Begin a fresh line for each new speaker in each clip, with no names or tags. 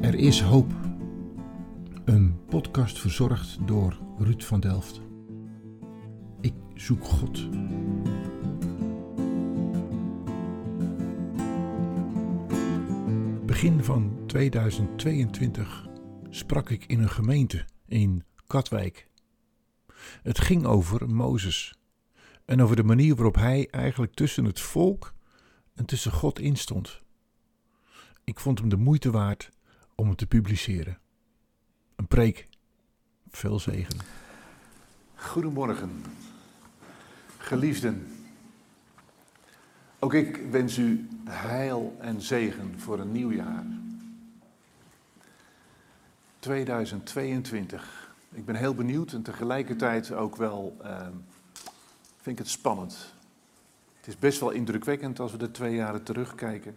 Er is hoop. Een podcast verzorgd door Ruud van Delft. Ik zoek God. Begin van 2022 sprak ik in een gemeente in Katwijk. Het ging over Mozes en over de manier waarop hij eigenlijk tussen het volk en tussen God instond. Ik vond hem de moeite waard om het te publiceren. Een preek. Veel zegen.
Goedemorgen, geliefden. Ook ik wens u heil en zegen voor een nieuw jaar. 2022. Ik ben heel benieuwd en tegelijkertijd ook wel, uh, vind ik het spannend. Het is best wel indrukwekkend als we de twee jaren terugkijken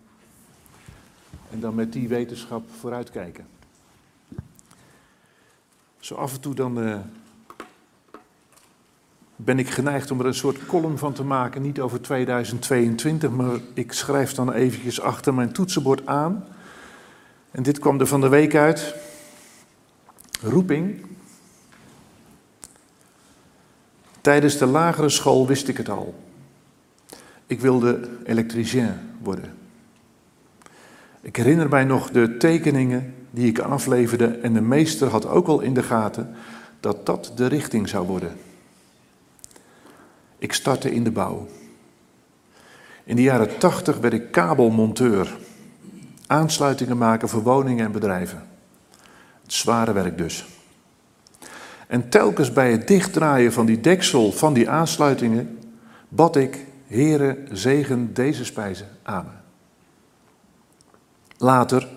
en dan met die wetenschap vooruitkijken. Zo af en toe dan uh, ben ik geneigd om er een soort column van te maken, niet over 2022, maar ik schrijf dan eventjes achter mijn toetsenbord aan. En dit kwam er van de week uit. Roeping. Tijdens de lagere school wist ik het al. Ik wilde elektricien worden. Ik herinner mij nog de tekeningen die ik afleverde en de meester had ook al in de gaten dat dat de richting zou worden. Ik startte in de bouw. In de jaren tachtig werd ik kabelmonteur. Aansluitingen maken voor woningen en bedrijven. Het zware werk dus. En telkens bij het dichtdraaien van die deksel van die aansluitingen bad ik, Heere, zegen deze spijzen. Amen. Later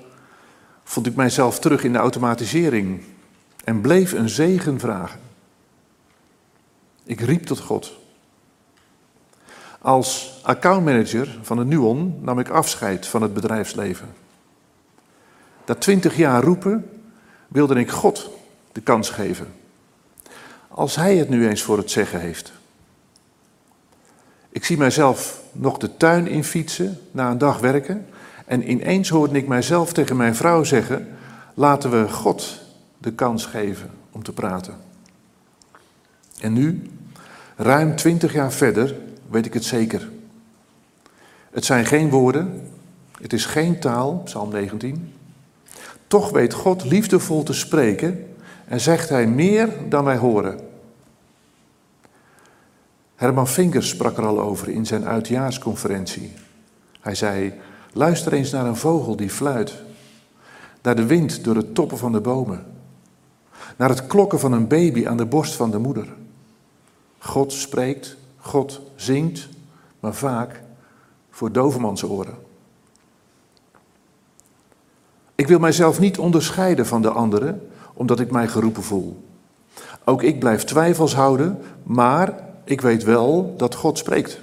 vond ik mijzelf terug in de automatisering en bleef een zegen vragen. Ik riep tot God. Als accountmanager van de Nuon nam ik afscheid van het bedrijfsleven. Na twintig jaar roepen wilde ik God de kans geven. Als Hij het nu eens voor het zeggen heeft. Ik zie mijzelf nog de tuin in fietsen na een dag werken en ineens hoorde ik mijzelf tegen mijn vrouw zeggen: laten we God de kans geven om te praten. En nu, ruim twintig jaar verder, weet ik het zeker. Het zijn geen woorden, het is geen taal, Psalm 19. Toch weet God liefdevol te spreken en zegt Hij meer dan wij horen. Herman Vinkers sprak er al over in zijn uitjaarsconferentie. Hij zei: Luister eens naar een vogel die fluit, naar de wind door de toppen van de bomen, naar het klokken van een baby aan de borst van de moeder. God spreekt, God zingt, maar vaak voor dovemans oren. Ik wil mijzelf niet onderscheiden van de anderen, omdat ik mij geroepen voel. Ook ik blijf twijfels houden, maar ik weet wel dat God spreekt.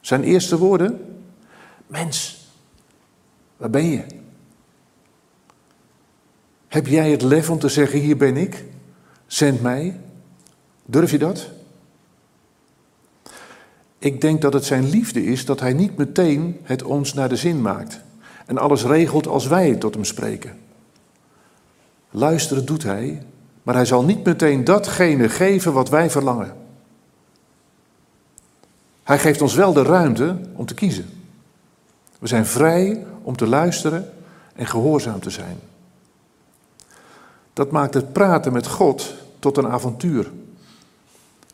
Zijn eerste woorden? Mens, waar ben je? Heb jij het lef om te zeggen: Hier ben ik, zend mij? Durf je dat? Ik denk dat het zijn liefde is dat hij niet meteen het ons naar de zin maakt en alles regelt als wij tot hem spreken. Luisteren doet hij, maar hij zal niet meteen datgene geven wat wij verlangen. Hij geeft ons wel de ruimte om te kiezen. We zijn vrij om te luisteren en gehoorzaam te zijn. Dat maakt het praten met God tot een avontuur.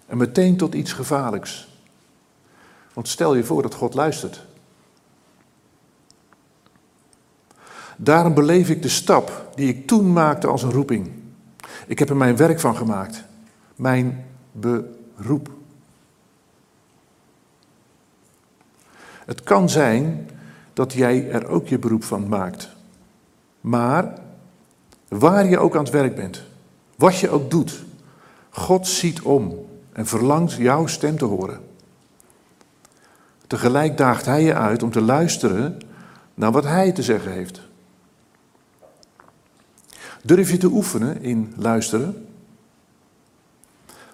En meteen tot iets gevaarlijks. Want stel je voor dat God luistert. Daarom beleef ik de stap die ik toen maakte als een roeping. Ik heb er mijn werk van gemaakt. Mijn beroep. Het kan zijn dat jij er ook je beroep van maakt. Maar waar je ook aan het werk bent, wat je ook doet, God ziet om en verlangt jouw stem te horen. Tegelijk daagt Hij je uit om te luisteren naar wat Hij te zeggen heeft. Durf je te oefenen in luisteren?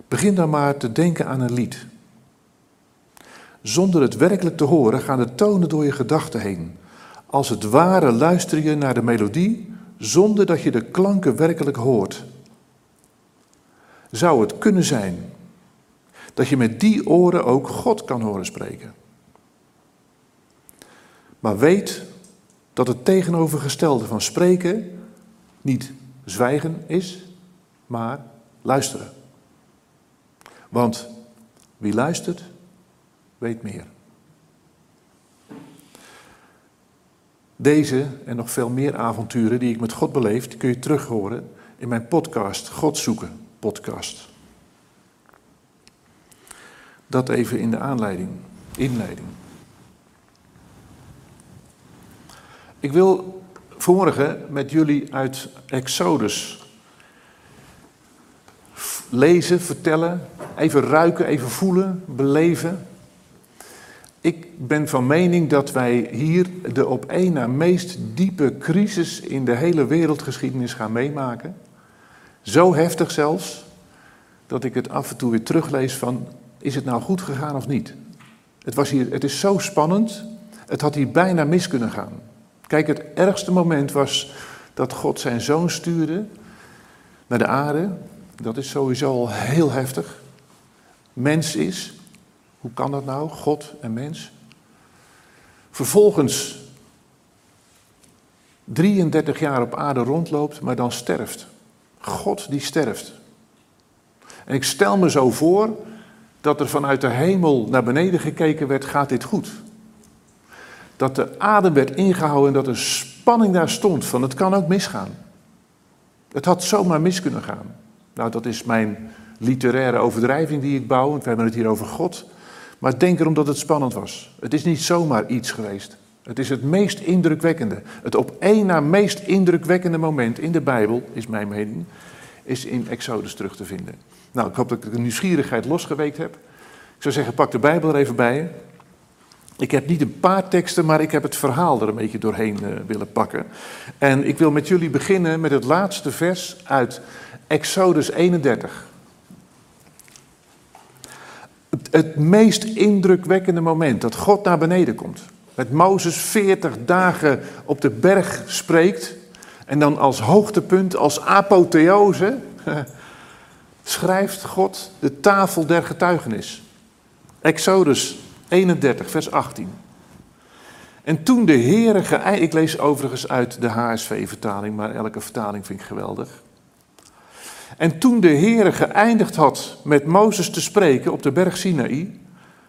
Begin dan maar te denken aan een lied. Zonder het werkelijk te horen gaan de tonen door je gedachten heen. Als het ware luister je naar de melodie zonder dat je de klanken werkelijk hoort. Zou het kunnen zijn dat je met die oren ook God kan horen spreken? Maar weet dat het tegenovergestelde van spreken niet zwijgen is, maar luisteren. Want wie luistert, weet meer. Deze en nog veel meer avonturen die ik met God beleef, kun je terug horen in mijn podcast, God zoeken podcast. Dat even in de aanleiding, inleiding. Ik wil vanmorgen met jullie uit Exodus lezen, vertellen, even ruiken, even voelen, beleven. Ik ben van mening dat wij hier de op één na meest diepe crisis in de hele wereldgeschiedenis gaan meemaken. Zo heftig zelfs, dat ik het af en toe weer teruglees van, is het nou goed gegaan of niet? Het, was hier, het is zo spannend, het had hier bijna mis kunnen gaan. Kijk, het ergste moment was dat God zijn zoon stuurde naar de aarde. Dat is sowieso al heel heftig. Mens is. Hoe kan dat nou? God en mens. Vervolgens 33 jaar op aarde rondloopt, maar dan sterft. God die sterft. En ik stel me zo voor dat er vanuit de hemel naar beneden gekeken werd, gaat dit goed? Dat de adem werd ingehouden en dat er spanning daar stond van het kan ook misgaan. Het had zomaar mis kunnen gaan. Nou, dat is mijn literaire overdrijving die ik bouw, want we hebben het hier over God. Maar denk erom dat het spannend was. Het is niet zomaar iets geweest. Het is het meest indrukwekkende. Het op één na meest indrukwekkende moment in de Bijbel, is mijn mening, is in Exodus terug te vinden. Nou, ik hoop dat ik de nieuwsgierigheid losgeweekt heb. Ik zou zeggen, pak de Bijbel er even bij je. Ik heb niet een paar teksten, maar ik heb het verhaal er een beetje doorheen uh, willen pakken. En ik wil met jullie beginnen met het laatste vers uit Exodus 31. Het, het meest indrukwekkende moment dat God naar beneden komt. Met Mozes 40 dagen op de berg spreekt. En dan als hoogtepunt, als apotheose, schrijft God de tafel der getuigenis. Exodus 31, vers 18. En toen de Heere geëindigd, ik lees overigens uit de HSV-vertaling, maar elke vertaling vind ik geweldig. En toen de Heere geëindigd had met Mozes te spreken op de berg Sinaï,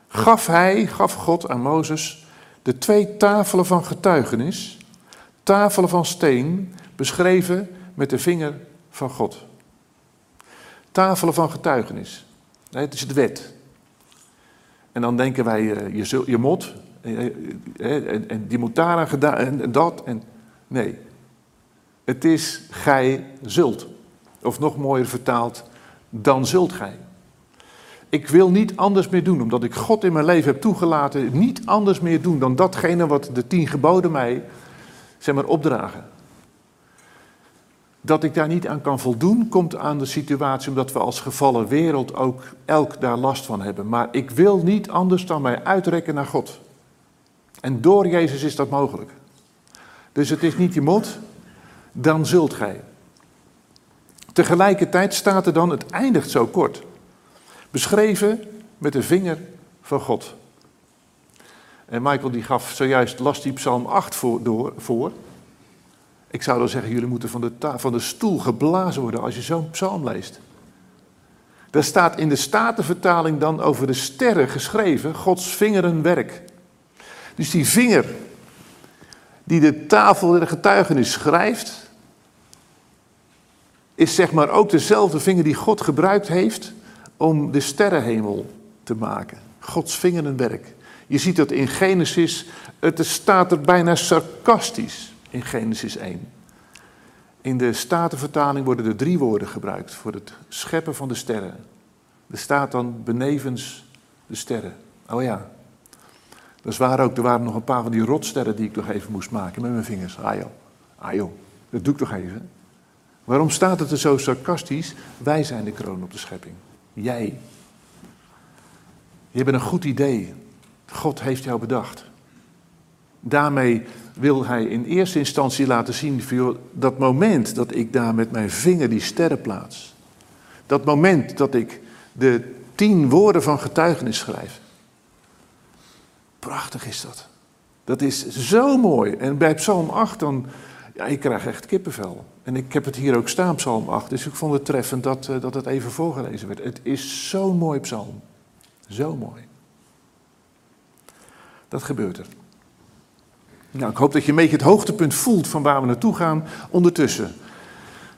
gaf hij, gaf God aan Mozes, de twee tafelen van getuigenis, tafelen van steen, beschreven met de vinger van God. Tafelen van getuigenis. Het is de wet. En dan denken wij, eh, je, zult, je moet, eh, eh, en, en die moet daaraan gedaan, en, dat. En, nee, het is gij zult. Of nog mooier vertaald, dan zult gij. Ik wil niet anders meer doen, omdat ik God in mijn leven heb toegelaten, niet anders meer doen dan datgene wat de tien geboden mij, zeg maar, opdragen. Dat ik daar niet aan kan voldoen, komt aan de situatie omdat we als gevallen wereld ook elk daar last van hebben. Maar ik wil niet anders dan mij uitrekken naar God. En door Jezus is dat mogelijk. Dus het is niet je mot, dan zult gij. Tegelijkertijd staat er dan, het eindigt zo kort, beschreven met de vinger van God. En Michael die gaf zojuist, las die psalm 8 voor, door, voor. Ik zou dan zeggen, jullie moeten van de, van de stoel geblazen worden als je zo'n psalm leest. Daar staat in de Statenvertaling dan over de sterren geschreven, Gods vingerenwerk. Dus die vinger die de tafel der getuigenis schrijft, is zeg maar ook dezelfde vinger die God gebruikt heeft om de sterrenhemel te maken. Gods vingerenwerk. Je ziet dat in Genesis, het staat er bijna sarcastisch in Genesis 1. In de Statenvertaling worden er drie woorden gebruikt voor het scheppen van de sterren. Er staat dan benevens de sterren. Oh ja, dat is waar ook. Er waren nog een paar van die rotsterren die ik nog even moest maken met mijn vingers. Ah joh, ah joh, dat doe ik toch even. Waarom staat het er zo sarcastisch? Wij zijn de kroon op de schepping. Jij. Je hebt een goed idee. God heeft jou bedacht. Daarmee wil hij in eerste instantie laten zien, dat moment dat ik daar met mijn vinger die sterren plaats. Dat moment dat ik de tien woorden van getuigenis schrijf. Prachtig is dat. Dat is zo mooi. En bij Psalm 8 dan, ja, ik krijg echt kippenvel. En ik heb het hier ook staan, Psalm 8. Dus ik vond het treffend dat, uh, dat het even voorgelezen werd. Het is zo'n mooi psalm. Zo mooi. Dat gebeurt er. Nou, ik hoop dat je een beetje het hoogtepunt voelt van waar we naartoe gaan. Ondertussen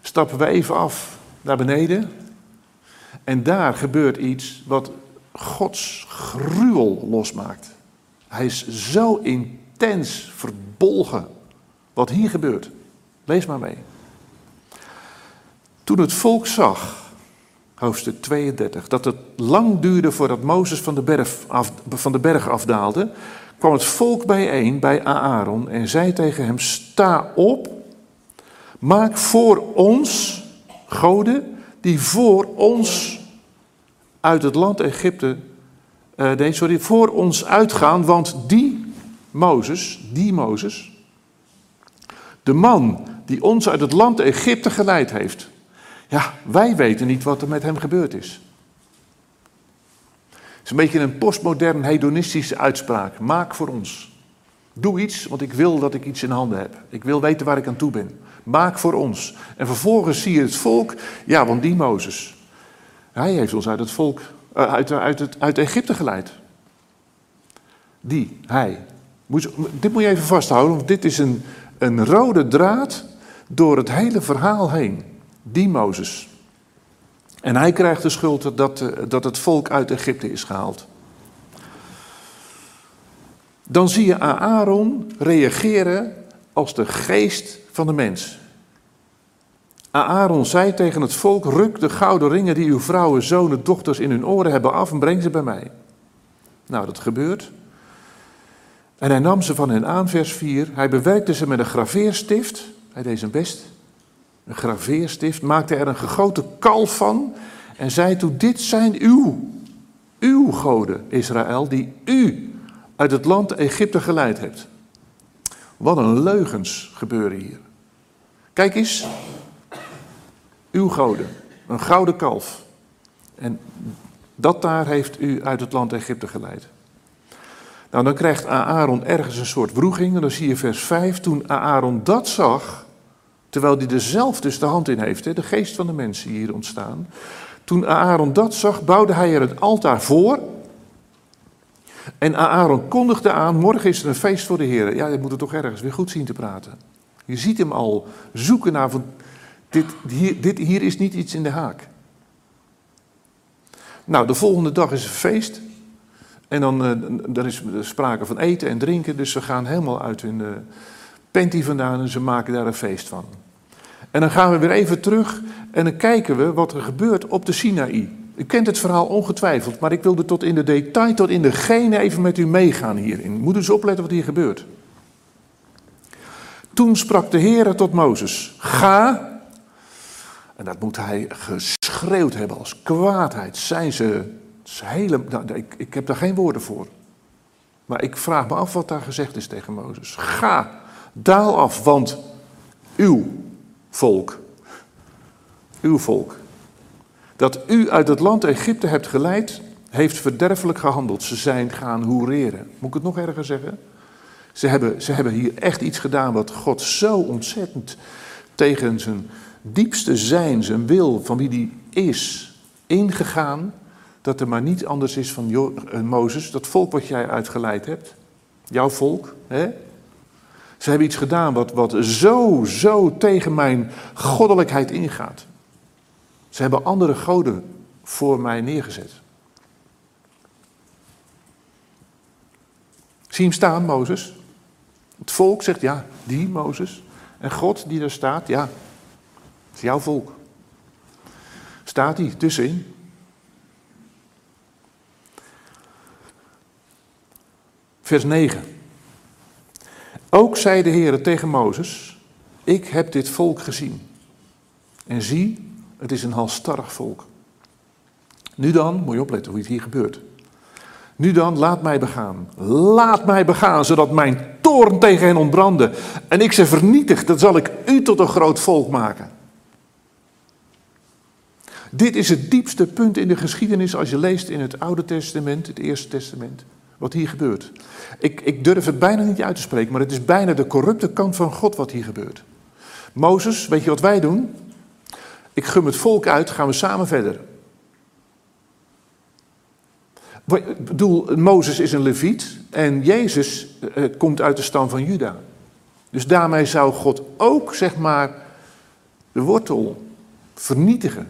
stappen we even af naar beneden. En daar gebeurt iets wat Gods gruwel losmaakt. Hij is zo intens verbolgen wat hier gebeurt. Lees maar mee. Toen het volk zag, hoofdstuk 32, dat het lang duurde voordat Mozes van de, berg, af, van de berg afdaalde, kwam het volk bijeen bij Aaron en zei tegen hem: Sta op, maak voor ons goden die voor ons uit het land Egypte, uh, nee, sorry, voor ons uitgaan, want die Mozes, die Mozes, de man die ons uit het land Egypte geleid heeft, ja, wij weten niet wat er met hem gebeurd is. Is een beetje een postmodern hedonistische uitspraak. Maak voor ons. Doe iets, want ik wil dat ik iets in handen heb. Ik wil weten waar ik aan toe ben. Maak voor ons. En vervolgens zie je het volk, ja, want die Mozes, hij heeft ons uit het volk, uh, uit, uit, het, uit Egypte geleid. Die, hij. Dit moet je even vasthouden, want dit is een, een rode draad door het hele verhaal heen. Die Mozes. En hij krijgt de schuld dat, eh, dat het volk uit Egypte is gehaald. Dan zie je Aaron reageren als de geest van de mens. Aaron zei tegen het volk: Ruk de gouden ringen die uw vrouwen, zonen, dochters in hun oren hebben af en breng ze bij mij. Nou, dat gebeurt. En hij nam ze van hen aan, vers 4. Hij bewerkte ze met een graveerstift. Hij deed zijn best een graveerstift, maakte er een gegoten kalf van en zei toen, dit zijn uw, uw goden, Israël, die u uit het land Egypte geleid hebt. Wat een leugens gebeuren hier. Kijk eens, uw goden, een gouden kalf. En dat daar heeft u uit het land Egypte geleid. Nou, dan krijgt Aaron ergens een soort wroeging. En dan zie je vers 5. Toen Aaron dat zag, Terwijl hij er zelf dus de hand in heeft, de geest van de mensen hier ontstaan. Toen Aaron dat zag, bouwde hij er het altaar voor. En Aaron kondigde aan, morgen is er een feest voor de Heer. Ja, je moet het toch ergens weer goed zien te praten. Je ziet hem al zoeken naar, van, dit, hier, dit, hier is niet iets in de haak. Nou, de volgende dag is een feest. En dan er is sprake van eten en drinken, dus ze gaan helemaal uit hun... Uh, Penti vandaan en ze maken daar een feest van. En dan gaan we weer even terug en dan kijken we wat er gebeurt op de Sinaï. U kent het verhaal ongetwijfeld, maar ik wilde tot in de detail, tot in de gene even met u meegaan hierin. Moet dus opletten wat hier gebeurt. Toen sprak de Heer tot Mozes: Ga. En dat moet hij geschreeuwd hebben als kwaadheid. Zijn ze. Hele, nou, ik, ik heb daar geen woorden voor. Maar ik vraag me af wat daar gezegd is tegen Mozes. Ga. Daal af, want uw volk, uw volk, dat u uit het land Egypte hebt geleid, heeft verderfelijk gehandeld. Ze zijn gaan hoereren. Moet ik het nog erger zeggen? Ze hebben, ze hebben hier echt iets gedaan wat God zo ontzettend tegen zijn diepste zijn, zijn wil, van wie die is, ingegaan. Dat er maar niet anders is van eh, Mozes, dat volk wat jij uitgeleid hebt. Jouw volk, hè? Ze hebben iets gedaan wat, wat zo, zo tegen mijn goddelijkheid ingaat. Ze hebben andere goden voor mij neergezet. Zie hem staan, Mozes. Het volk zegt ja, die Mozes. En God die daar staat, ja, het is jouw volk. Staat hij tussenin? Vers 9. Ook zei de Heer tegen Mozes: Ik heb dit volk gezien. En zie, het is een halstarrig volk. Nu dan, moet je opletten hoe het hier gebeurt. Nu dan, laat mij begaan. Laat mij begaan, zodat mijn toorn tegen hen ontbranden. En ik ze vernietig, dan zal ik u tot een groot volk maken. Dit is het diepste punt in de geschiedenis als je leest in het Oude Testament, het Eerste Testament, wat hier gebeurt. Ik, ik durf het bijna niet uit te spreken, maar het is bijna de corrupte kant van God wat hier gebeurt. Mozes, weet je wat wij doen? Ik gum het volk uit, gaan we samen verder. Bedoel, Mozes is een leviet en Jezus eh, komt uit de stam van Juda. Dus daarmee zou God ook, zeg maar, de wortel vernietigen.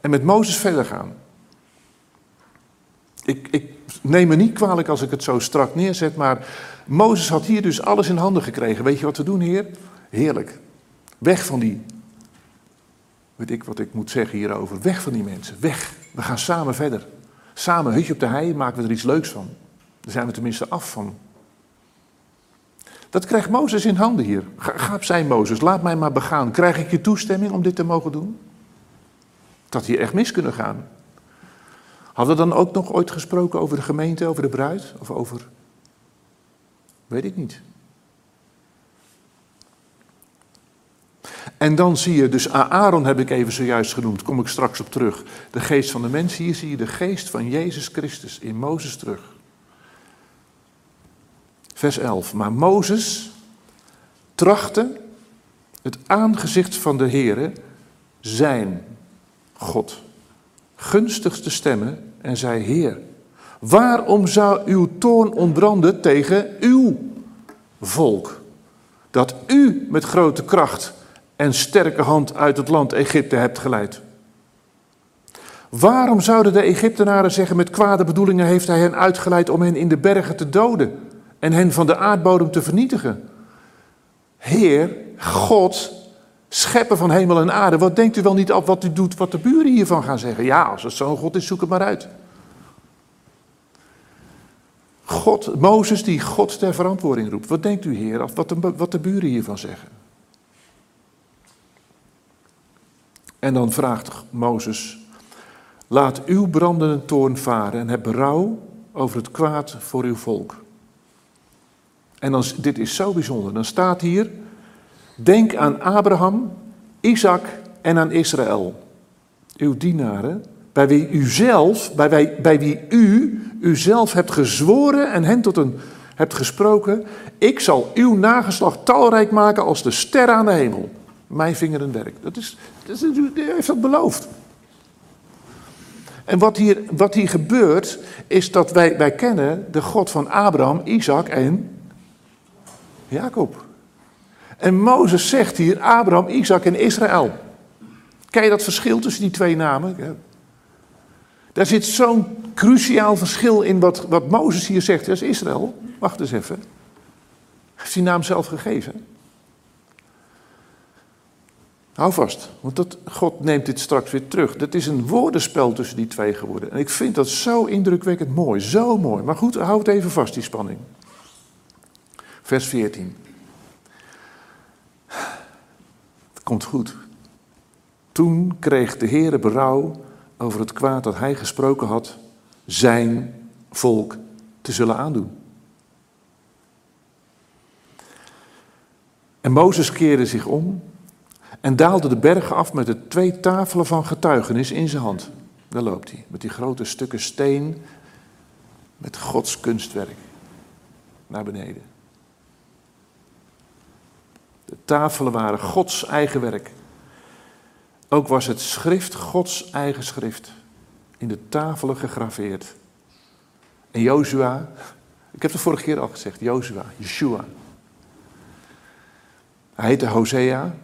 En met Mozes verder gaan. Ik, ik neem me niet kwalijk als ik het zo strak neerzet, maar Mozes had hier dus alles in handen gekregen. Weet je wat we doen, Heer? Heerlijk. Weg van die, weet ik wat ik moet zeggen hierover, weg van die mensen, weg. We gaan samen verder. Samen, hutje op de hei, maken we er iets leuks van. Daar zijn we tenminste af van. Dat krijgt Mozes in handen hier. Ga, ga opzij, Mozes, laat mij maar begaan. Krijg ik je toestemming om dit te mogen doen? Dat hier echt mis kunnen gaan. Hadden we dan ook nog ooit gesproken over de gemeente, over de bruid? Of over. Weet ik niet. En dan zie je, dus Aaron heb ik even zojuist genoemd, kom ik straks op terug. De geest van de mens, hier zie je de geest van Jezus Christus in Mozes terug. Vers 11. Maar Mozes trachtte het aangezicht van de Heere, zijn God, gunstig te stemmen en zei: Heer, waarom zou uw toorn ontbranden tegen uw volk? Dat u met grote kracht en sterke hand uit het land Egypte hebt geleid. Waarom zouden de Egyptenaren zeggen met kwade bedoelingen heeft hij hen uitgeleid om hen in de bergen te doden en hen van de aardbodem te vernietigen? Heer, God, schepper van hemel en aarde, wat denkt u wel niet af wat u doet, wat de buren hiervan gaan zeggen? Ja, als het zo'n God is, zoek het maar uit. God, Mozes die God ter verantwoording roept. Wat denkt u, Heer, wat de, wat de buren hiervan zeggen? En dan vraagt Mozes: Laat uw brandende toorn varen en heb berouw over het kwaad voor uw volk. En dan, dit is zo bijzonder. Dan staat hier: Denk aan Abraham, Isaac en aan Israël, uw dienaren, bij wie u zelf, bij, bij, wie u uzelf hebt gezworen en hen tot een hebt gesproken. Ik zal uw nageslacht talrijk maken als de sterren aan de hemel mijn vingerenwerk. Dat is, dat is, hij heeft dat beloofd. En wat hier, wat hier gebeurt, is dat wij, wij kennen de God van Abraham, Isaac en Jacob. En Mozes zegt hier Abraham, Isaac en Israël. Je dat verschil tussen die twee namen? Daar zit zo'n cruciaal verschil in wat, wat Mozes hier zegt. Dat is Israël. Wacht eens even. Hij heeft die naam zelf gegeven. Hou vast, want dat, God neemt dit straks weer terug. Dat is een woordenspel tussen die twee geworden. En ik vind dat zo indrukwekkend mooi, zo mooi. Maar goed, hou het even vast, die spanning. Vers 14. Het komt goed. Toen kreeg de Heere berouw over het kwaad dat hij gesproken had, zijn volk te zullen aandoen. En Mozes keerde zich om en daalde de bergen af met de twee tafelen van getuigenis in zijn hand. Daar loopt hij, met die grote stukken steen, met Gods kunstwerk, naar beneden. De tafelen waren Gods eigen werk. Ook was het schrift Gods eigen schrift, in de tafelen gegraveerd. En Jozua, ik heb het vorige keer al gezegd, Jozua, Yeshua. Hij heette Hosea,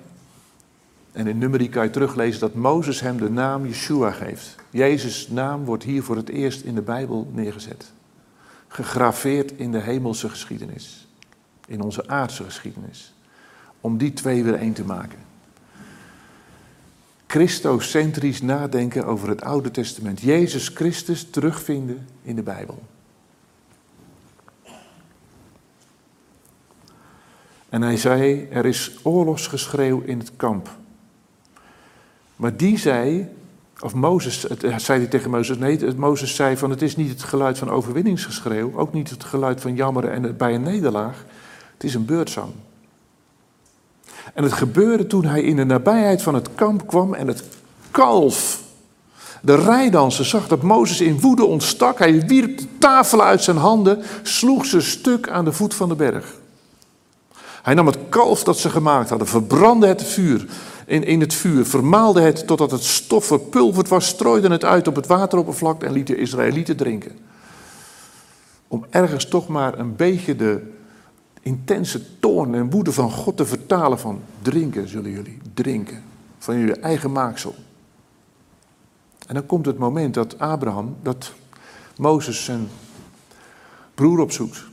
en in Numeri kan je teruglezen dat Mozes hem de naam Yeshua geeft. Jezus' naam wordt hier voor het eerst in de Bijbel neergezet. Gegraveerd in de hemelse geschiedenis. In onze aardse geschiedenis. Om die twee weer één te maken. Christocentrisch nadenken over het Oude Testament. Jezus Christus terugvinden in de Bijbel. En hij zei: Er is oorlogsgeschreeuw in het kamp. Maar die zei, Of Mozes, het, zei hij tegen Mozes, nee, Mozes zei van het is niet het geluid van overwinningsgeschreeuw, ook niet het geluid van jammeren en bij een nederlaag, het is een beurtzang. En het gebeurde toen hij in de nabijheid van het kamp kwam en het kalf, de rijdanser, zag dat Mozes in woede ontstak. Hij wierp de tafel uit zijn handen, sloeg ze stuk aan de voet van de berg. Hij nam het kalf dat ze gemaakt hadden, verbrandde het vuur in, in het vuur, vermaalde het totdat het stof verpulverd was, strooide het uit op het wateroppervlak en liet de Israëlieten drinken. Om ergens toch maar een beetje de intense toorn en woede van God te vertalen van drinken zullen jullie, drinken. Van jullie eigen maaksel. En dan komt het moment dat Abraham, dat Mozes zijn broer opzoekt.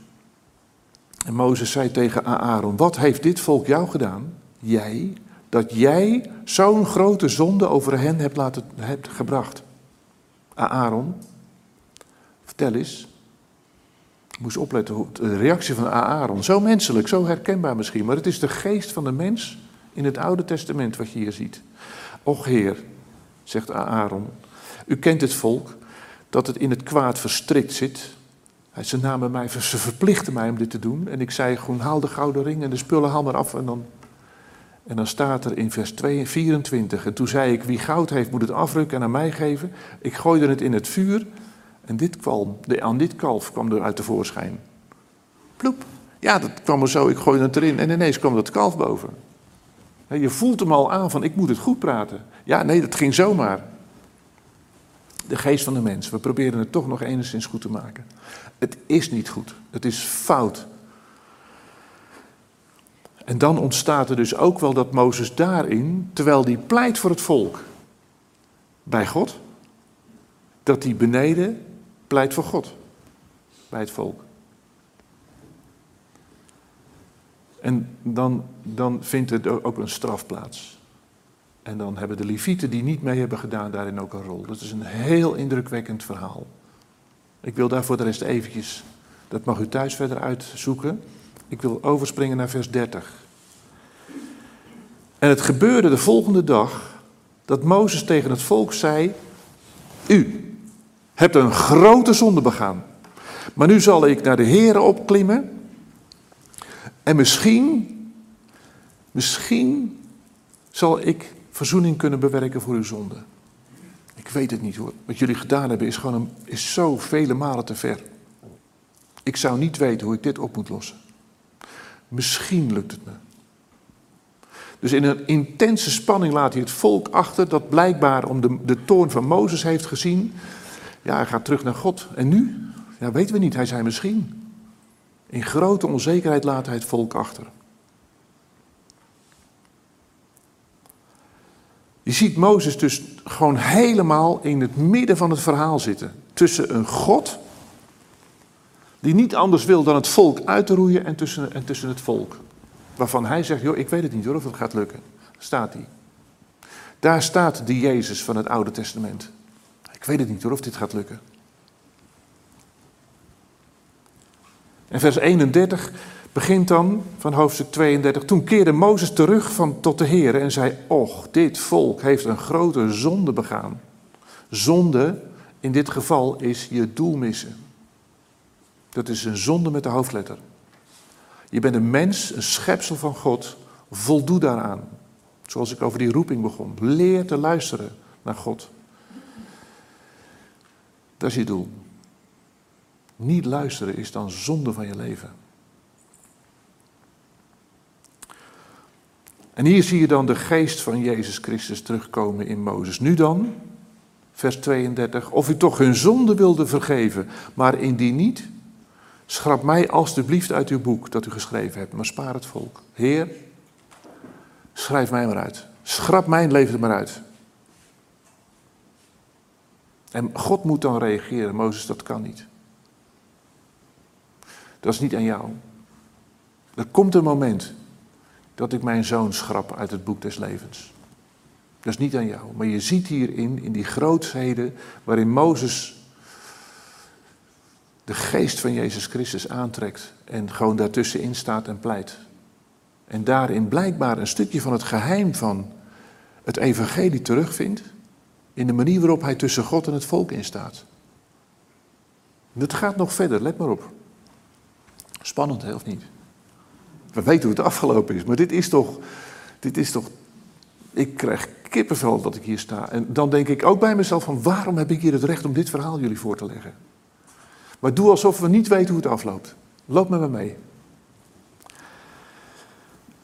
En Mozes zei tegen Aaron, wat heeft dit volk jou gedaan? Jij, dat jij zo'n grote zonde over hen hebt, laten, hebt gebracht. Aaron, vertel eens. Moest opletten, de reactie van Aaron. Zo menselijk, zo herkenbaar misschien. Maar het is de geest van de mens in het Oude Testament wat je hier ziet. Och Heer, zegt Aaron, u kent het volk dat het in het kwaad verstrikt zit. Ze namen mij, ze verplichten mij om dit te doen. En ik zei gewoon, haal de gouden ring en de spullen, haal maar af. En dan, en dan staat er in vers 2, 24. En toen zei ik, wie goud heeft moet het afrukken en aan mij geven. Ik gooide het in het vuur en dit kwam, de, aan dit kalf kwam er uit tevoorschijn. Ploep. Ja, dat kwam er zo, ik gooide het erin en ineens kwam dat kalf boven. Je voelt hem al aan van, ik moet het goed praten. Ja, nee, dat ging zomaar. De geest van de mens. We proberen het toch nog enigszins goed te maken. Het is niet goed. Het is fout. En dan ontstaat er dus ook wel dat Mozes daarin, terwijl die pleit voor het volk bij God, dat hij beneden pleit voor God bij het volk. En dan, dan vindt er ook een straf plaats. En dan hebben de Levieten die niet mee hebben gedaan daarin ook een rol. Dat is een heel indrukwekkend verhaal. Ik wil daar voor de rest eventjes, dat mag u thuis verder uitzoeken. Ik wil overspringen naar vers 30. En het gebeurde de volgende dag dat Mozes tegen het volk zei: U hebt een grote zonde begaan. Maar nu zal ik naar de Here opklimmen. En misschien, misschien zal ik verzoening kunnen bewerken voor uw zonde. Ik weet het niet hoor. Wat jullie gedaan hebben is gewoon een, is zo vele malen te ver. Ik zou niet weten hoe ik dit op moet lossen. Misschien lukt het me. Dus in een intense spanning laat hij het volk achter dat blijkbaar om de, de toorn van Mozes heeft gezien. Ja, hij gaat terug naar God. En nu? Ja, weten we niet. Hij zei misschien. In grote onzekerheid laat hij het volk achter. Je ziet Mozes dus gewoon helemaal in het midden van het verhaal zitten. Tussen een God die niet anders wil dan het volk uit te roeien en tussen, en tussen het volk. Waarvan hij zegt, joh, ik weet het niet hoor of het gaat lukken. Staat hij. Daar staat de Jezus van het Oude Testament. Weet het niet hoor of dit gaat lukken. En vers 31 begint dan van hoofdstuk 32. Toen keerde Mozes terug van, tot de Heer en zei: Och, dit volk heeft een grote zonde begaan. Zonde in dit geval is je doel missen. Dat is een zonde met de hoofdletter. Je bent een mens, een schepsel van God. Voldoe daaraan. Zoals ik over die roeping begon. Leer te luisteren naar God. Dat is je doel. Niet luisteren is dan zonde van je leven. En hier zie je dan de geest van Jezus Christus terugkomen in Mozes. Nu dan, vers 32, of u toch hun zonde wilde vergeven, maar indien niet, schrap mij alstublieft uit uw boek dat u geschreven hebt, maar spaar het volk. Heer, schrijf mij maar uit. Schrap mijn leven er maar uit. En God moet dan reageren. Mozes, dat kan niet. Dat is niet aan jou. Er komt een moment dat ik mijn zoon schrap uit het boek des levens. Dat is niet aan jou. Maar je ziet hierin, in die grootheden, waarin Mozes de geest van Jezus Christus aantrekt en gewoon daartussenin staat en pleit. En daarin blijkbaar een stukje van het geheim van het evangelie terugvindt. In de manier waarop hij tussen God en het volk instaat. Het gaat nog verder, let maar op. Spannend, hè, of niet? We weten hoe het afgelopen is, maar dit is toch, dit is toch, ik krijg kippenvel dat ik hier sta. En dan denk ik ook bij mezelf van, waarom heb ik hier het recht om dit verhaal jullie voor te leggen? Maar doe alsof we niet weten hoe het afloopt. Loop met me mee.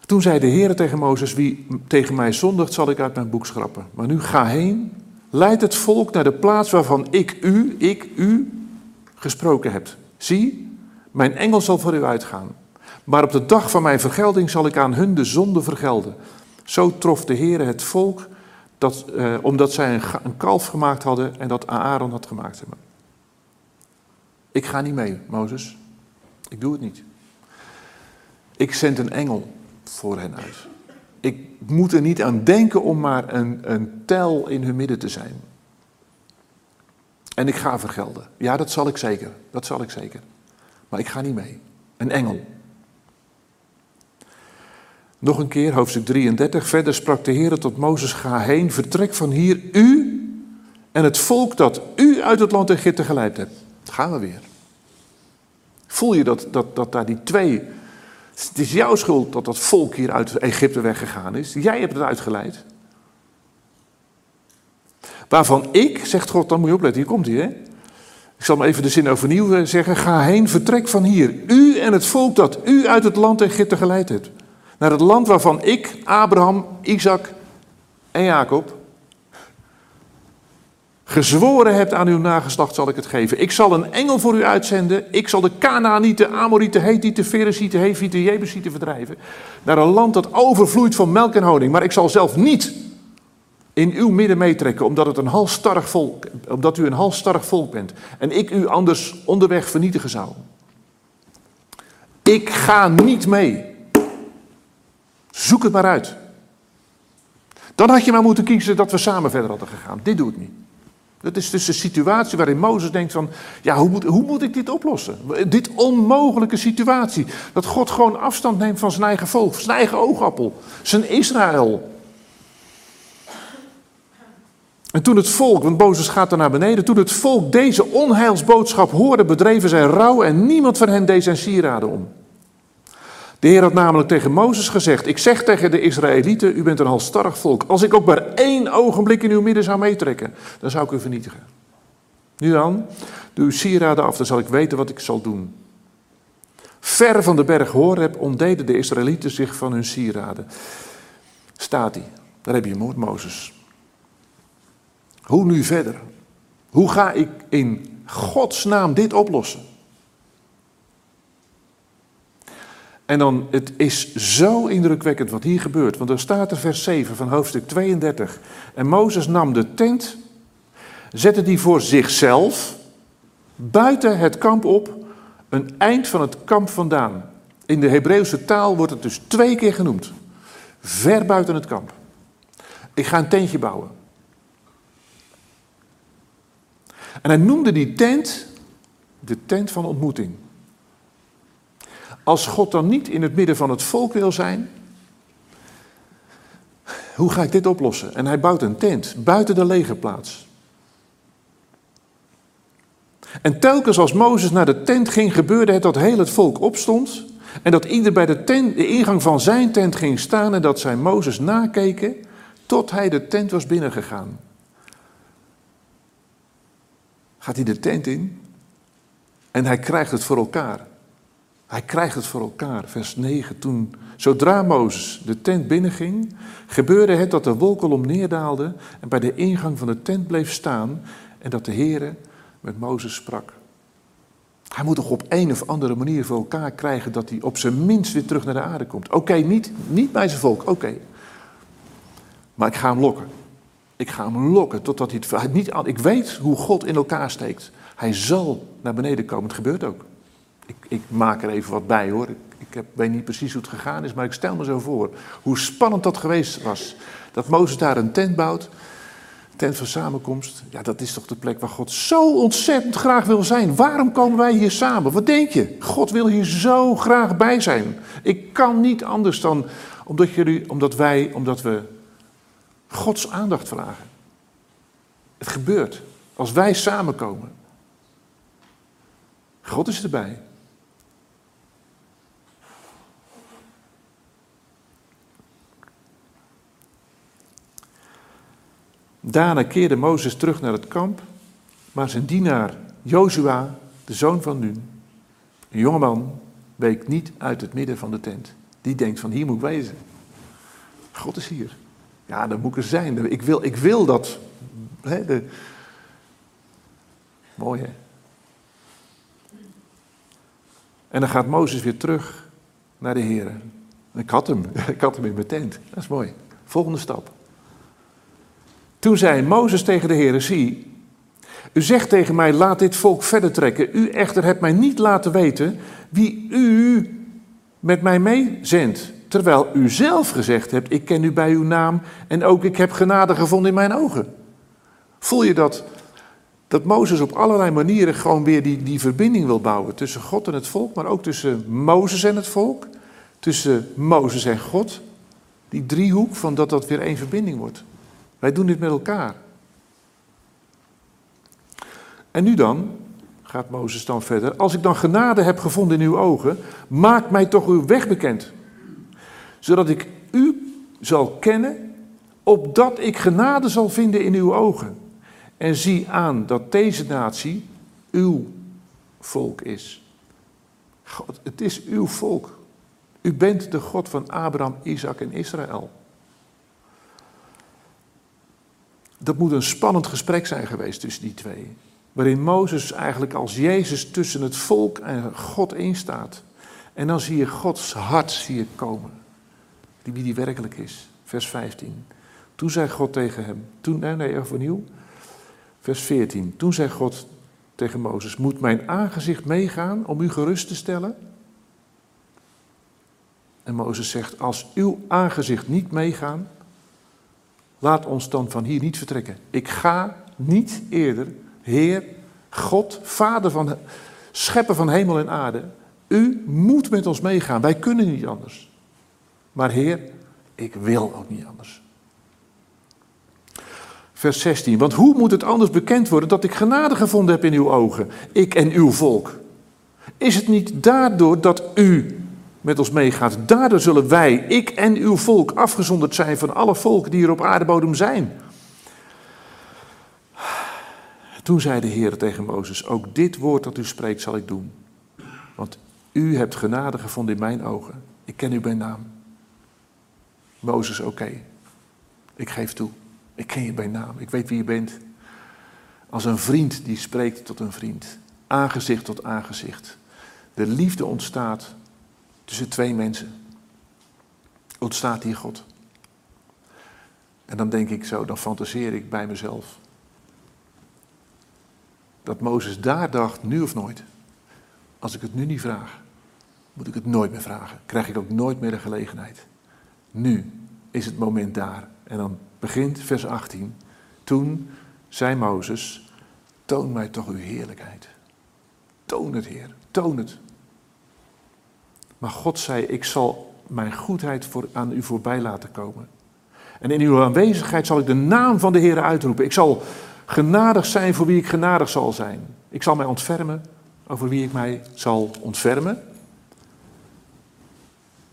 Toen zei de Heer tegen Mozes, wie tegen mij zondigt, zal ik uit mijn boek schrappen. Maar nu ga heen, leid het volk naar de plaats waarvan ik u, ik u, gesproken heb. Zie, mijn engel zal voor u uitgaan. Maar op de dag van mijn vergelding zal ik aan hun de zonde vergelden. Zo trof de Heer het volk, dat, eh, omdat zij een, een, kalf gemaakt hadden en dat Aaron had gemaakt hebben. Ik ga niet mee, Mozes. Ik doe het niet. Ik zend een engel voor hen uit. Ik moet er niet aan denken om maar een, een tel in hun midden te zijn. En ik ga vergelden. Ja, dat zal ik zeker. Dat zal ik zeker. Maar ik ga niet mee. Een engel. Nog een keer, hoofdstuk 33. Verder sprak de Heer tot Mozes: Ga heen, vertrek van hier, u en het volk dat u uit het land Egypte geleid hebt. Gaan we weer. Voel je dat, dat, dat daar die twee. Het is jouw schuld dat dat volk hier uit Egypte weggegaan is. Jij hebt het uitgeleid. Waarvan ik, zegt God, dan moet je opletten, hier komt hij. Ik zal maar even de zin overnieuw eh, zeggen. Ga heen, vertrek van hier. U en het volk dat u uit het land Egypte geleid hebt. Naar het land waarvan ik, Abraham, Isaac en Jacob gezworen hebt aan uw nageslacht zal ik het geven. Ik zal een engel voor u uitzenden. Ik zal de Canaanieten, Amorieten, Hethieten, Feresieten, Hefieten, Jebusieten verdrijven. Naar een land dat overvloeit van melk en honing. Maar ik zal zelf niet in uw midden meetrekken, omdat, het een volk, omdat u een halstarrig volk bent. En ik u anders onderweg vernietigen zou. Ik ga niet mee. Zoek het maar uit. Dan had je maar moeten kiezen dat we samen verder hadden gegaan. Dit doe ik niet. Dat is dus de situatie waarin Mozes denkt van, ja, hoe moet, hoe moet ik dit oplossen? Dit onmogelijke situatie. Dat God gewoon afstand neemt van zijn eigen volk, zijn eigen oogappel, zijn Israël. En toen het volk, want Mozes gaat er naar beneden, toen het volk deze onheilsboodschap hoorde, bedreven zij rouw en niemand van hen deed zijn sieraden om. De Heer had namelijk tegen Mozes gezegd: Ik zeg tegen de Israëlieten: U bent een halstarrig volk. Als ik ook maar één ogenblik in uw midden zou meetrekken, dan zou ik u vernietigen. Nu dan, doe uw sieraden af, dan zal ik weten wat ik zal doen. Ver van de berg Horeb ontdeden de Israëlieten zich van hun sieraden. Staat hij, daar heb je moord, Mozes. Hoe nu verder? Hoe ga ik in Gods naam dit oplossen? En dan, het is zo indrukwekkend wat hier gebeurt. Want er staat er vers 7 van hoofdstuk 32. En Mozes nam de tent, zette die voor zichzelf, buiten het kamp op, een eind van het kamp vandaan. In de Hebreeuwse taal wordt het dus twee keer genoemd. Ver buiten het kamp. Ik ga een tentje bouwen. En hij noemde die tent de tent van ontmoeting. Als God dan niet in het midden van het volk wil zijn, hoe ga ik dit oplossen? En hij bouwt een tent buiten de legerplaats. En telkens als Mozes naar de tent ging, gebeurde het dat heel het volk opstond. En dat ieder bij de, tent, de ingang van zijn tent ging staan en dat zij Mozes nakeken tot hij de tent was binnengegaan. Gaat hij de tent in en hij krijgt het voor elkaar. Hij krijgt het voor elkaar. Vers 9. Toen, zodra Mozes de tent binnenging, gebeurde het dat de wolkolom neerdaalde en bij de ingang van de tent bleef staan en dat de Heere met Mozes sprak. Hij moet toch op een of andere manier voor elkaar krijgen dat hij op zijn minst weer terug naar de aarde komt. Oké, niet, niet bij zijn volk, oké. Maar ik ga hem lokken. Ik ga hem lokken totdat hij het niet Ik weet hoe God in elkaar steekt. Hij zal naar beneden komen. Het gebeurt ook. Ik, ik maak er even wat bij hoor. Ik, ik heb, weet niet precies hoe het gegaan is, maar ik stel me zo voor hoe spannend dat geweest was. Dat Mozes daar een tent bouwt, tent van samenkomst. Ja, dat is toch de plek waar God zo ontzettend graag wil zijn. Waarom komen wij hier samen? Wat denk je? God wil hier zo graag bij zijn. Ik kan niet anders dan omdat, jullie, omdat wij, omdat we Gods aandacht vragen. Het gebeurt als wij samenkomen. God is erbij. Daarna keerde Mozes terug naar het kamp, maar zijn dienaar Jozua, de zoon van Nun, een jongeman, week niet uit het midden van de tent. Die denkt van hier moet ik wezen. God is hier. Ja, dan moet er zijn. Ik wil, ik wil dat. De... Mooi hè? En dan gaat Mozes weer terug naar de Heer. Ik had hem, ik had hem in mijn tent. Dat is mooi. Volgende stap. Toen zei Mozes tegen de Heer, zie, u zegt tegen mij, laat dit volk verder trekken. U echter hebt mij niet laten weten wie u met mij meezendt. Terwijl u zelf gezegd hebt, ik ken u bij uw naam en ook ik heb genade gevonden in mijn ogen. Voel je dat, dat Mozes op allerlei manieren gewoon weer die, die verbinding wil bouwen tussen God en het volk, maar ook tussen Mozes en het volk, tussen Mozes en God. Die driehoek van dat dat weer één verbinding wordt. Wij doen dit met elkaar. En nu dan, gaat Mozes dan verder, als ik dan genade heb gevonden in uw ogen, maak mij toch uw weg bekend, zodat ik u zal kennen, opdat ik genade zal vinden in uw ogen. En zie aan dat deze natie uw volk is. God, het is uw volk. U bent de God van Abraham, Isaac en Israël. Dat moet een spannend gesprek zijn geweest tussen die twee. Waarin Mozes eigenlijk als Jezus tussen het volk en God instaat. En dan zie je Gods hart zie je komen. Die wie die werkelijk is. Vers 15. Toen zei God tegen hem. Toen, nee, nee, overnieuw. Vers 14. Toen zei God tegen Mozes: Moet mijn aangezicht meegaan om u gerust te stellen? En Mozes zegt: Als uw aangezicht niet meegaan, laat ons dan van hier niet vertrekken. Ik ga niet eerder, Heer, God, Vader van, Schepper van hemel en aarde. U moet met ons meegaan. Wij kunnen niet anders. Maar Heer, ik wil ook niet anders. Vers 16. Want hoe moet het anders bekend worden dat ik genade gevonden heb in uw ogen, ik en uw volk? Is het niet daardoor dat u met ons meegaat? Daardoor zullen wij, ik en uw volk, afgezonderd zijn van alle volken die er op aardebodem zijn. Toen zei de Heer tegen Mozes: Ook dit woord dat u spreekt zal ik doen. Want u hebt genade gevonden in mijn ogen. Ik ken u bij naam. Mozes, oké. Ik geef toe. Ik ken je bij naam. Ik weet wie je bent. Als een vriend die spreekt tot een vriend. Aangezicht tot aangezicht. De liefde ontstaat tussen twee mensen. Ontstaat hier God. En dan denk ik zo, dan fantaseer ik bij mezelf. Dat Mozes daar dacht, nu of nooit. Als ik het nu niet vraag, moet ik het nooit meer vragen. Krijg ik ook nooit meer de gelegenheid. Nu is het moment daar. En dan begint vers 18. Toen zei Mozes, toon mij toch uw heerlijkheid. Toon het, Heer, toon het. Maar God zei, ik zal mijn goedheid voor, aan u voorbij laten komen. En in uw aanwezigheid zal ik de naam van de Heer uitroepen. Ik zal genadig zijn voor wie ik genadig zal zijn. Ik zal mij ontfermen over wie ik mij zal ontfermen.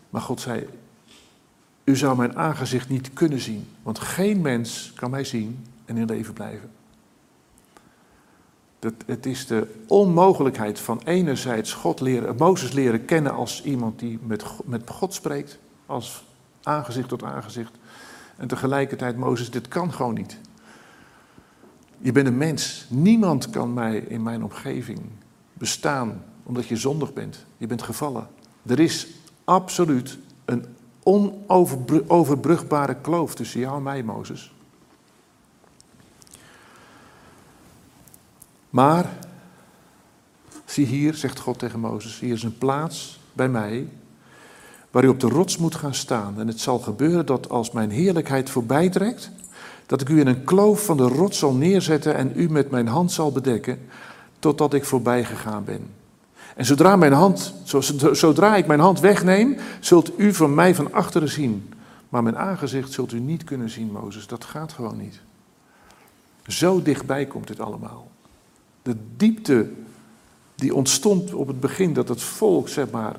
Maar God zei, u zou mijn aangezicht niet kunnen zien, want geen mens kan mij zien en in leven blijven. Dat, het is de onmogelijkheid van enerzijds God leren, Mozes leren kennen als iemand die met, met God spreekt, als aangezicht tot aangezicht. En tegelijkertijd, Mozes, dit kan gewoon niet. Je bent een mens. Niemand kan mij in mijn omgeving bestaan omdat je zondig bent. Je bent gevallen. Er is absoluut een onoverbrugbare kloof tussen jou en mij, Mozes. Maar, zie hier, zegt God tegen Mozes, hier is een plaats bij mij waar u op de rots moet gaan staan. En het zal gebeuren dat als mijn heerlijkheid voorbij trekt, dat ik u in een kloof van de rots zal neerzetten en u met mijn hand zal bedekken, totdat ik voorbij gegaan ben. En zodra, mijn hand, zodra ik mijn hand wegneem, zult u van mij van achteren zien. Maar mijn aangezicht zult u niet kunnen zien, Mozes. Dat gaat gewoon niet. Zo dichtbij komt dit allemaal. De diepte die ontstond op het begin dat het volk, zeg maar,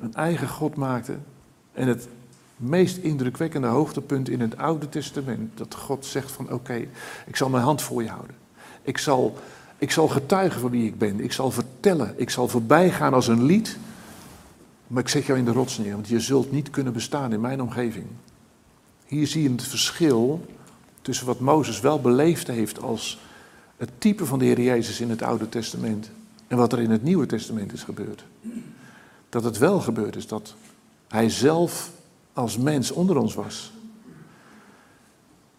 een eigen God maakte. En het meest indrukwekkende hoogtepunt in het Oude Testament, dat God zegt van oké, ik zal mijn hand voor je houden. Ik zal, ik zal getuigen van wie ik ben. Ik zal vertellen. Ik zal voorbij gaan als een lied. Maar ik zet jou in de rots neer, want je zult niet kunnen bestaan in mijn omgeving. Hier zie je het verschil tussen wat Mozes wel beleefd heeft als het type van de Heer Jezus in het Oude Testament en wat er in het Nieuwe Testament is gebeurd. Dat het wel gebeurd is dat hij zelf als mens onder ons was.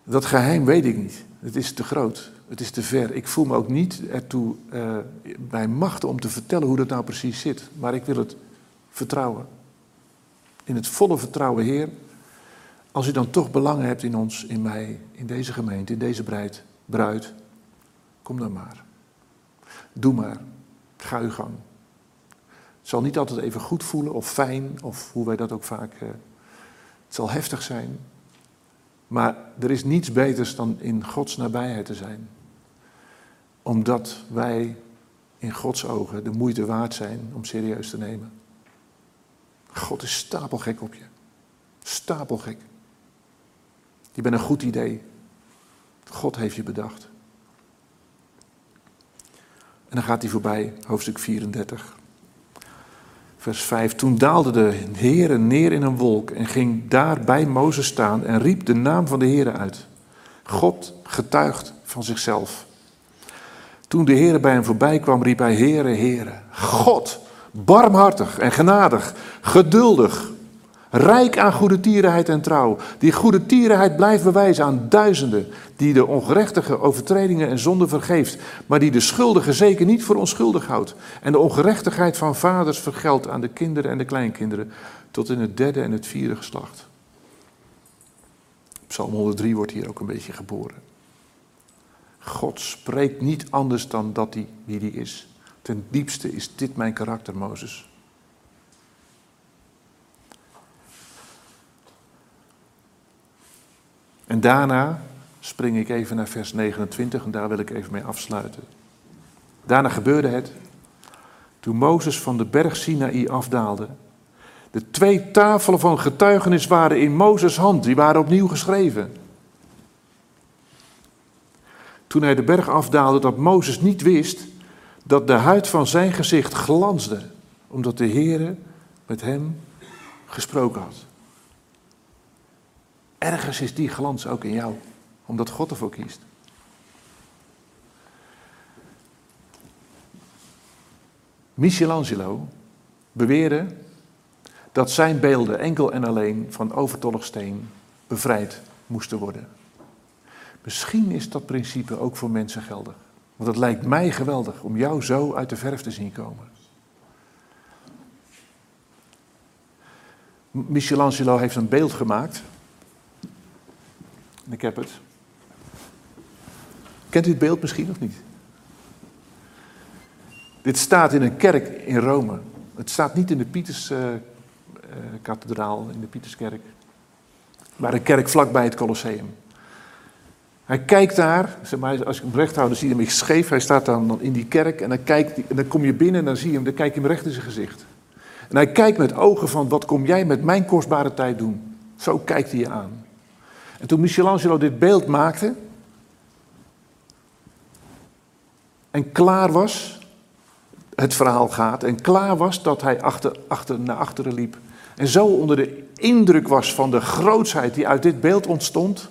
Dat geheim weet ik niet. Het is te groot. Het is te ver. Ik voel me ook niet ertoe uh, bij machten om te vertellen hoe dat nou precies zit. Maar ik wil het vertrouwen. In het volle vertrouwen, Heer. Als u dan toch belang hebt in ons, in mij, in deze gemeente, in deze bruid, bruid kom dan maar. Doe maar. Ga uw gang. Het zal niet altijd even goed voelen of fijn, of hoe wij dat ook vaak. Uh, het zal heftig zijn. Maar er is niets beters dan in Gods nabijheid te zijn. Omdat wij in Gods ogen de moeite waard zijn om serieus te nemen. God is stapelgek op je. Stapelgek. Je bent een goed idee. God heeft je bedacht. En dan gaat hij voorbij, hoofdstuk 34. Vers 5. Toen daalde de Heere neer in een wolk en ging daar bij Mozes staan en riep de naam van de Heere uit. God getuigt van zichzelf. Toen de Heere bij hem voorbij kwam, riep hij: Heere, Heere, God, barmhartig en genadig, geduldig, Rijk aan goede tierenheid en trouw. Die goede tierenheid blijft bewijzen aan duizenden. Die de ongerechtige overtredingen en zonden vergeeft. Maar die de schuldige zeker niet voor onschuldig houdt. En de ongerechtigheid van vaders vergeldt aan de kinderen en de kleinkinderen. Tot in het derde en het vierde geslacht. Psalm 103 wordt hier ook een beetje geboren. God spreekt niet anders dan dat hij wie hij is. Ten diepste is dit mijn karakter, Mozes. En daarna spring ik even naar vers 29 en daar wil ik even mee afsluiten. Daarna gebeurde het. Toen Mozes van de berg Sinaï afdaalde. De twee tafelen van getuigenis waren in Mozes' hand, die waren opnieuw geschreven. Toen hij de berg afdaalde, dat Mozes niet wist dat de huid van zijn gezicht glansde, omdat de Heere met hem gesproken had. Ergens is die glans ook in jou, omdat God ervoor kiest. Michelangelo beweerde dat zijn beelden enkel en alleen van overtollig steen bevrijd moesten worden. Misschien is dat principe ook voor mensen geldig. Want het lijkt mij geweldig om jou zo uit de verf te zien komen. Michelangelo heeft een beeld gemaakt ik heb het. Kent u het beeld misschien of niet? Dit staat in een kerk in Rome. Het staat niet in de Pieterskathedraal, uh, in de Pieterskerk. Maar een kerk vlakbij het Colosseum. Hij kijkt daar, zeg maar, als ik hem recht hou, dan zie je hem scheef. Hij staat dan in die kerk en dan, kijkt, en dan kom je binnen en dan zie je hem, dan kijk je hem recht in zijn gezicht. En hij kijkt met ogen van, wat kom jij met mijn kostbare tijd doen? Zo kijkt hij je aan. En toen Michelangelo dit beeld maakte en klaar was, het verhaal gaat, en klaar was dat hij achter, achter, naar achteren liep. En zo onder de indruk was van de grootsheid die uit dit beeld ontstond,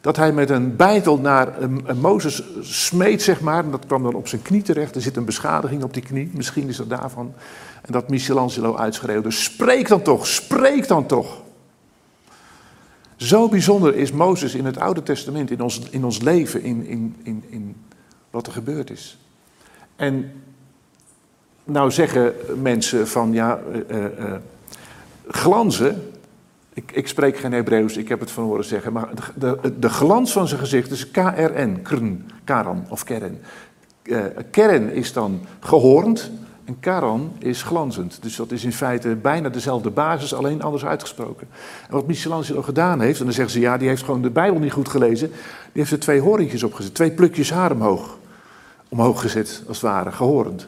dat hij met een bijtel naar een, een Mozes smeet, zeg maar, en dat kwam dan op zijn knie terecht. Er zit een beschadiging op die knie, misschien is dat daarvan. En dat Michelangelo uitschreeuwde: Spreek dan toch, spreek dan toch. Zo bijzonder is Mozes in het Oude Testament, in ons, in ons leven, in, in, in, in wat er gebeurd is. En nou zeggen mensen van ja, uh, glanzen. Ik, ik, spreek geen Hebreeuws, ik heb het van horen zeggen. Maar de, de, de glans van zijn gezicht is KRN, krn, karan of kern. Uh, kern is dan gehoornd En Karan is glanzend. Dus dat is in feite bijna dezelfde basis, alleen anders uitgesproken. En wat Michelangelo gedaan heeft, en dan zeggen ze ja, die heeft gewoon de Bijbel niet goed gelezen. Die heeft er twee hoorntjes opgezet, twee plukjes haar omhoog. Omhoog gezet, als het ware, gehorend.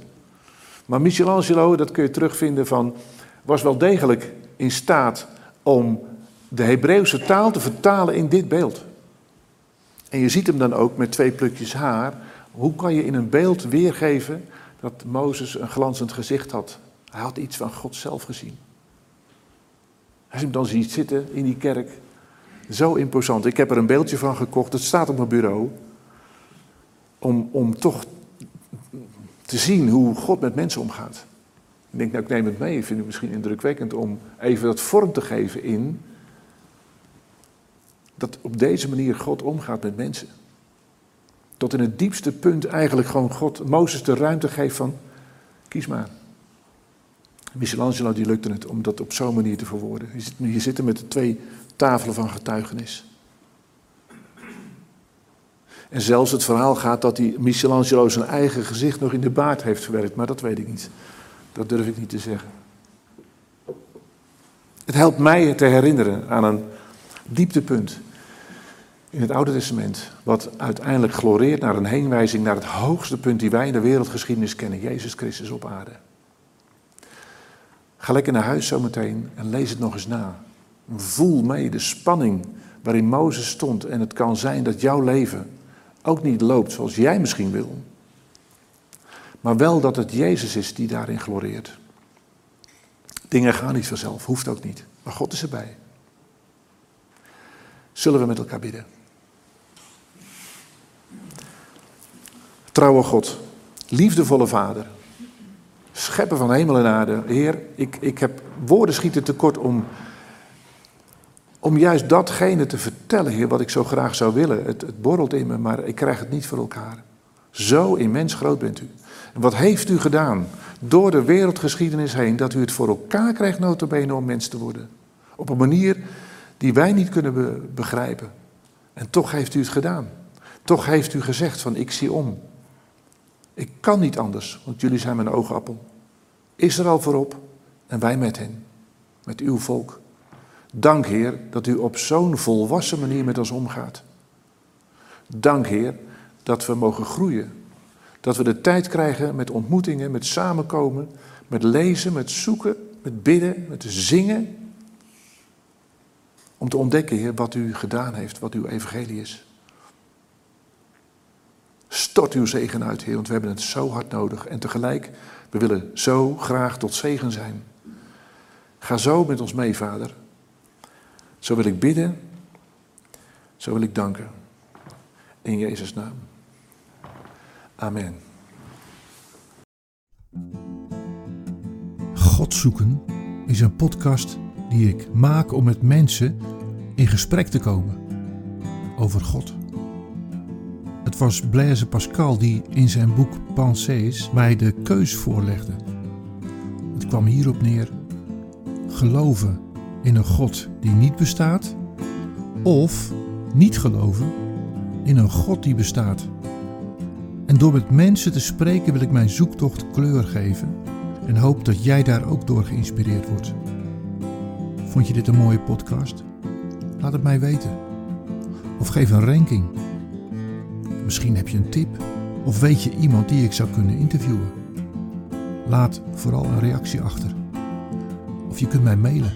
Maar Michelangelo, dat kun je terugvinden van, was wel degelijk in staat om de Hebreeuwse taal te vertalen in dit beeld. En je ziet hem dan ook met twee plukjes haar. Hoe kan je in een beeld weergeven dat Mozes een glanzend gezicht had? Hij had iets van God zelf gezien. Als je hem dan ziet zitten in die kerk, zo imposant. Ik heb er een beeldje van gekocht, het staat op mijn bureau. Om, om toch te zien hoe God met mensen omgaat. Ik denk, nou ik neem het mee, ik vind het misschien indrukwekkend om even dat vorm te geven in dat op deze manier God omgaat met mensen. Tot in het diepste punt eigenlijk gewoon God Mozes de ruimte geeft van, kies maar. Michelangelo die lukte het om dat op zo'n manier te verwoorden. Je zit, je zit er met de twee tafelen van getuigenis. En zelfs het verhaal gaat dat die Michelangelo zijn eigen gezicht nog in de baard heeft verwerkt, maar dat weet ik niet. Dat durf ik niet te zeggen. Het helpt mij te herinneren aan een dieptepunt in het Oude Testament, wat uiteindelijk gloreert naar een heenwijzing naar het hoogste punt die wij in de wereldgeschiedenis kennen, Jezus Christus op aarde. Ga lekker naar huis zometeen en lees het nog eens na. Voel mee de spanning waarin Mozes stond en het kan zijn dat jouw leven ook niet loopt zoals jij misschien wil. Maar wel dat het Jezus is die daarin gloreert. Dingen gaan niet vanzelf, hoeft ook niet. Maar God is erbij. Zullen we met elkaar bidden? Trouwe God, liefdevolle Vader, schepper van hemel en aarde. Heer, ik, ik heb woorden schieten tekort om, om juist datgene te vertellen, Heer, wat ik zo graag zou willen. Het, het borrelt in me, maar ik krijg het niet voor elkaar. Zo immens groot bent u. En wat heeft u gedaan door de wereldgeschiedenis heen, dat u het voor elkaar krijgt, notabene, om mens te worden? Op een manier die wij niet kunnen begrijpen. En toch heeft u het gedaan. Toch heeft u gezegd van ik zie om. Ik kan niet anders, want jullie zijn mijn oogappel. Israël voorop en wij met hen, met uw volk. Dank Heer dat u op zo'n volwassen manier met ons omgaat. Dank Heer dat we mogen groeien. Dat we de tijd krijgen met ontmoetingen, met samenkomen, met lezen, met zoeken, met bidden, met zingen. Om te ontdekken, Heer, wat u gedaan heeft, wat uw evangelie is. Stort uw zegen uit, Heer, want we hebben het zo hard nodig. En tegelijk, we willen zo graag tot zegen zijn. Ga zo met ons mee, Vader. Zo wil ik bidden. Zo wil ik danken. In Jezus' naam. Amen.
God zoeken is een podcast die ik maak om met mensen in gesprek te komen over God. Het was Blaise Pascal die in zijn boek Pensées mij de keus voorlegde. Het kwam hierop neer: geloven in een God die niet bestaat, of niet geloven in een God die bestaat. En door met mensen te spreken wil ik mijn zoektocht kleur geven en hoop dat jij daar ook door geïnspireerd wordt. Vond je dit een mooie podcast? Laat het mij weten. Of geef een ranking Misschien heb je een tip of weet je iemand die ik zou kunnen interviewen. Laat vooral een reactie achter. Of je kunt mij mailen.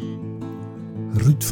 Ruud